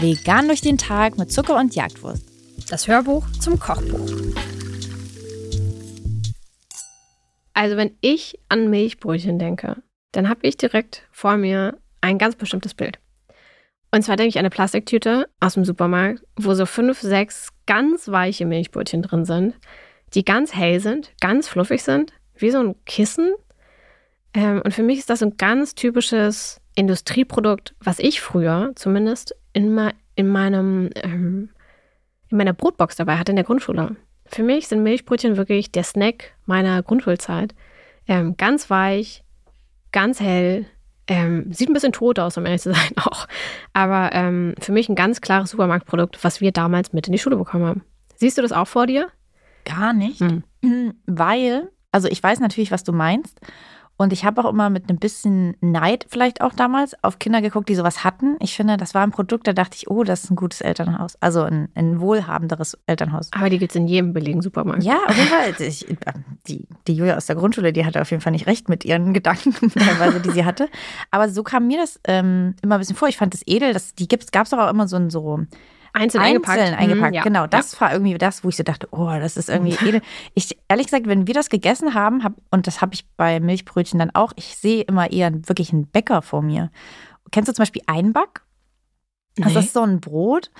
Vegan durch den Tag mit Zucker und Jagdwurst. Das Hörbuch zum Kochbuch. Also wenn ich an Milchbrötchen denke, dann habe ich direkt vor mir ein ganz bestimmtes Bild. Und zwar denke ich an eine Plastiktüte aus dem Supermarkt, wo so fünf, sechs ganz weiche Milchbrötchen drin sind, die ganz hell sind, ganz fluffig sind, wie so ein Kissen. Ähm, und für mich ist das ein ganz typisches Industrieprodukt, was ich früher zumindest in, in meinem ähm, in meiner Brotbox dabei hatte in der Grundschule. Für mich sind Milchbrötchen wirklich der Snack meiner Grundschulzeit. Ähm, ganz weich, ganz hell, ähm, sieht ein bisschen tot aus, um ehrlich zu sein auch. Aber ähm, für mich ein ganz klares Supermarktprodukt, was wir damals mit in die Schule bekommen haben. Siehst du das auch vor dir? Gar nicht, hm. weil, also ich weiß natürlich, was du meinst. Und ich habe auch immer mit einem bisschen Neid vielleicht auch damals auf Kinder geguckt, die sowas hatten. Ich finde, das war ein Produkt, da dachte ich, oh, das ist ein gutes Elternhaus. Also ein, ein wohlhabenderes Elternhaus. Aber die gibt es in jedem billigen Supermarkt. Ja, auf jeden Fall. Ich, die, die Julia aus der Grundschule, die hatte auf jeden Fall nicht recht mit ihren Gedanken, teilweise, die sie hatte. Aber so kam mir das ähm, immer ein bisschen vor. Ich fand das edel. Das, die gab es auch immer so ein so Einzeln, eingepackt. Einzeln eingepackt, mhm, ja. genau. Das ja. war irgendwie das, wo ich so dachte, oh, das ist irgendwie edel. Ich, ehrlich gesagt, wenn wir das gegessen haben, hab, und das habe ich bei Milchbrötchen dann auch, ich sehe immer eher wirklich einen Bäcker vor mir. Kennst du zum Beispiel Einback? Nee. Das ist so ein Brot.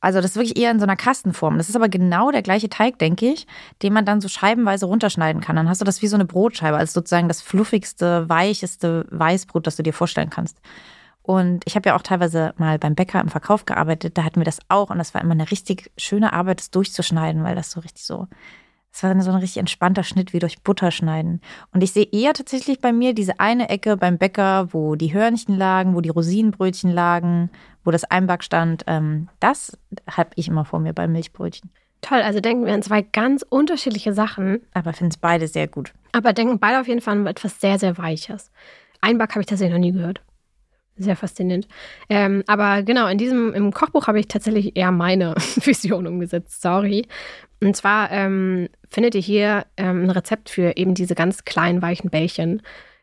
Also das ist wirklich eher in so einer Kastenform. Das ist aber genau der gleiche Teig, denke ich, den man dann so scheibenweise runterschneiden kann. Dann hast du das wie so eine Brotscheibe, also sozusagen das fluffigste, weicheste Weißbrot, das du dir vorstellen kannst. Und ich habe ja auch teilweise mal beim Bäcker im Verkauf gearbeitet. Da hatten wir das auch. Und das war immer eine richtig schöne Arbeit, das durchzuschneiden, weil das so richtig so, es war so ein richtig entspannter Schnitt wie durch Butter schneiden. Und ich sehe eher tatsächlich bei mir diese eine Ecke beim Bäcker, wo die Hörnchen lagen, wo die Rosinenbrötchen lagen, wo das Einback stand. Ähm, das habe ich immer vor mir beim Milchbrötchen. Toll, also denken wir an zwei ganz unterschiedliche Sachen. Aber finden es beide sehr gut. Aber denken beide auf jeden Fall an etwas sehr, sehr Weiches. Einback habe ich tatsächlich noch nie gehört. Sehr faszinierend. Ähm, aber genau, in diesem, im Kochbuch habe ich tatsächlich eher meine Vision umgesetzt, sorry. Und zwar ähm, findet ihr hier ähm, ein Rezept für eben diese ganz kleinen, weichen Bällchen.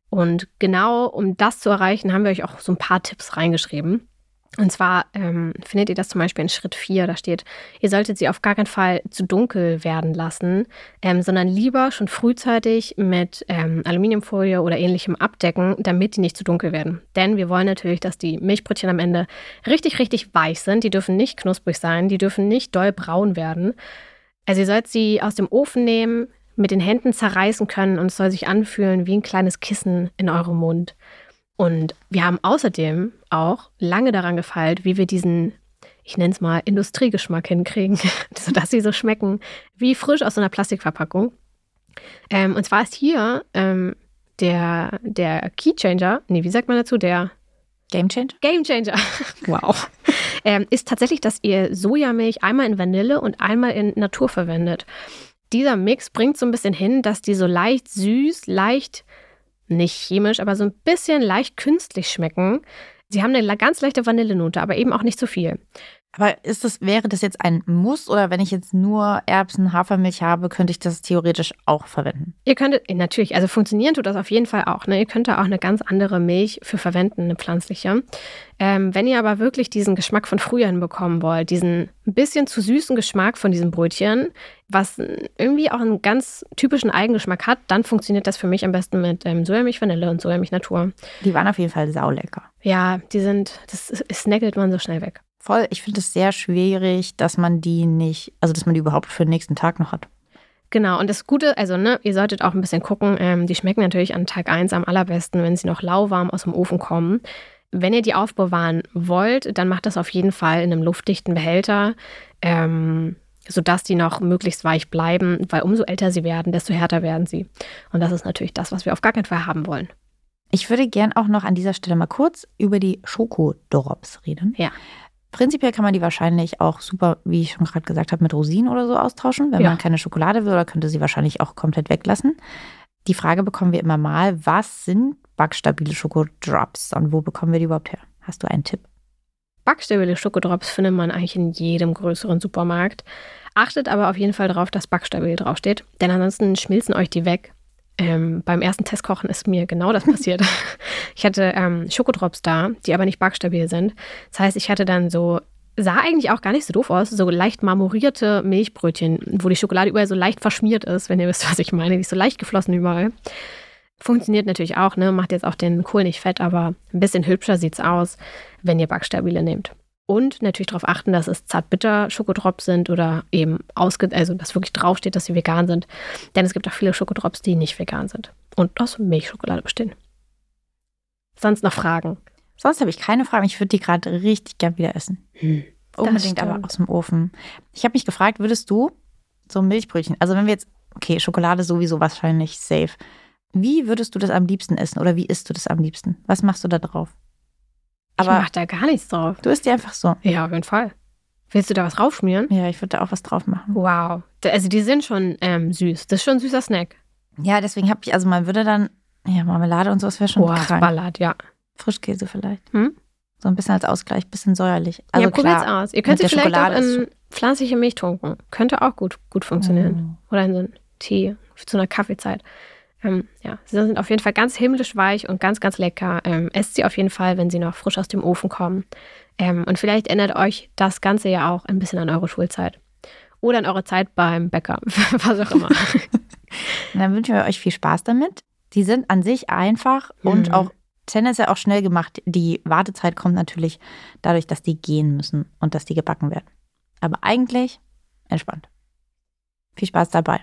Und genau um das zu erreichen, haben wir euch auch so ein paar Tipps reingeschrieben. Und zwar ähm, findet ihr das zum Beispiel in Schritt 4, da steht, ihr solltet sie auf gar keinen Fall zu dunkel werden lassen, ähm, sondern lieber schon frühzeitig mit ähm, Aluminiumfolie oder ähnlichem abdecken, damit die nicht zu dunkel werden. Denn wir wollen natürlich, dass die Milchbrötchen am Ende richtig, richtig weich sind. Die dürfen nicht knusprig sein, die dürfen nicht doll braun werden. Also ihr sollt sie aus dem Ofen nehmen, mit den Händen zerreißen können und es soll sich anfühlen wie ein kleines Kissen in eurem Mund. Und wir haben außerdem auch lange daran gefeilt, wie wir diesen, ich nenne es mal, Industriegeschmack hinkriegen, sodass sie so schmecken wie frisch aus so einer Plastikverpackung. Ähm, und zwar ist hier ähm, der, der Keychanger, nee, wie sagt man dazu, der Game Changer? Game Changer. wow. ähm, ist tatsächlich, dass ihr Sojamilch einmal in Vanille und einmal in Natur verwendet. Dieser Mix bringt so ein bisschen hin, dass die so leicht süß, leicht nicht chemisch, aber so ein bisschen leicht künstlich schmecken. Sie haben eine ganz leichte Vanillenote, aber eben auch nicht zu viel. Aber ist das, wäre das jetzt ein Muss oder wenn ich jetzt nur Erbsen, Hafermilch habe, könnte ich das theoretisch auch verwenden? Ihr könntet, natürlich, also funktionieren tut das auf jeden Fall auch. Ne? Ihr könnt da auch eine ganz andere Milch für verwenden, eine pflanzliche. Ähm, wenn ihr aber wirklich diesen Geschmack von früher hinbekommen wollt, diesen ein bisschen zu süßen Geschmack von diesem Brötchen, was irgendwie auch einen ganz typischen Eigengeschmack hat, dann funktioniert das für mich am besten mit ähm, Sojamilch Vanille und Sojamilch Natur. Die waren auf jeden Fall saulecker. Ja, die sind, das snackelt man so schnell weg. Voll. Ich finde es sehr schwierig, dass man die nicht, also dass man die überhaupt für den nächsten Tag noch hat. Genau, und das Gute, also ne, ihr solltet auch ein bisschen gucken, ähm, die schmecken natürlich an Tag 1 am allerbesten, wenn sie noch lauwarm aus dem Ofen kommen. Wenn ihr die aufbewahren wollt, dann macht das auf jeden Fall in einem luftdichten Behälter, ähm, sodass die noch möglichst weich bleiben, weil umso älter sie werden, desto härter werden sie. Und das ist natürlich das, was wir auf gar keinen Fall haben wollen. Ich würde gern auch noch an dieser Stelle mal kurz über die Schokodrops reden. Ja. Prinzipiell kann man die wahrscheinlich auch super, wie ich schon gerade gesagt habe, mit Rosinen oder so austauschen. Wenn ja. man keine Schokolade will, oder könnte sie wahrscheinlich auch komplett weglassen. Die Frage bekommen wir immer mal, was sind backstabile Schokodrops und wo bekommen wir die überhaupt her? Hast du einen Tipp? Backstabile Schokodrops findet man eigentlich in jedem größeren Supermarkt. Achtet aber auf jeden Fall darauf, dass backstabil draufsteht, denn ansonsten schmilzen euch die weg. Ähm, beim ersten Testkochen ist mir genau das passiert. ich hatte ähm, Schokodrops da, die aber nicht backstabil sind. Das heißt, ich hatte dann so sah eigentlich auch gar nicht so doof aus. So leicht marmorierte Milchbrötchen, wo die Schokolade überall so leicht verschmiert ist, wenn ihr wisst, was ich meine. Die ist so leicht geflossen überall. Funktioniert natürlich auch, ne? Macht jetzt auch den Kohl nicht fett, aber ein bisschen hübscher sieht es aus, wenn ihr Backstabile nehmt. Und natürlich darauf achten, dass es zartbitter Schokodrops sind oder eben ausge also dass wirklich draufsteht, dass sie vegan sind. Denn es gibt auch viele Schokodrops, die nicht vegan sind und aus Milchschokolade bestehen. Sonst noch Fragen? Sonst habe ich keine Fragen. Ich würde die gerade richtig gern wieder essen. Hm, Unbedingt aber aus dem Ofen. Ich habe mich gefragt, würdest du so Milchbrötchen, also wenn wir jetzt, okay, Schokolade sowieso wahrscheinlich safe. Wie würdest du das am liebsten essen oder wie isst du das am liebsten? Was machst du da drauf? Aber ich mach da gar nichts drauf. Du isst die einfach so. Ja, auf jeden Fall. Willst du da was draufschmieren? Ja, ich würde da auch was drauf machen. Wow. Also die sind schon ähm, süß. Das ist schon ein süßer Snack. Ja, deswegen habe ich, also man würde dann, ja, Marmelade und sowas wäre schon Boah, krank. ballert, ja. Frischkäse vielleicht. Hm? So ein bisschen als Ausgleich, bisschen säuerlich. Also ja, probiert's klar, aus. Ihr könnt sie vielleicht Schokolade auch in pflanzliche Milch tunken. Könnte auch gut, gut funktionieren. Oh. Oder in so einen Tee zu einer Kaffeezeit. Ähm, ja, sie sind auf jeden Fall ganz himmlisch weich und ganz, ganz lecker. Ähm, esst sie auf jeden Fall, wenn sie noch frisch aus dem Ofen kommen. Ähm, und vielleicht erinnert euch das Ganze ja auch ein bisschen an eure Schulzeit. Oder an eure Zeit beim Bäcker, was auch immer. dann wünschen wir euch viel Spaß damit. Die sind an sich einfach und mhm. auch tendenziell auch schnell gemacht. Die Wartezeit kommt natürlich dadurch, dass die gehen müssen und dass die gebacken werden. Aber eigentlich entspannt. Viel Spaß dabei.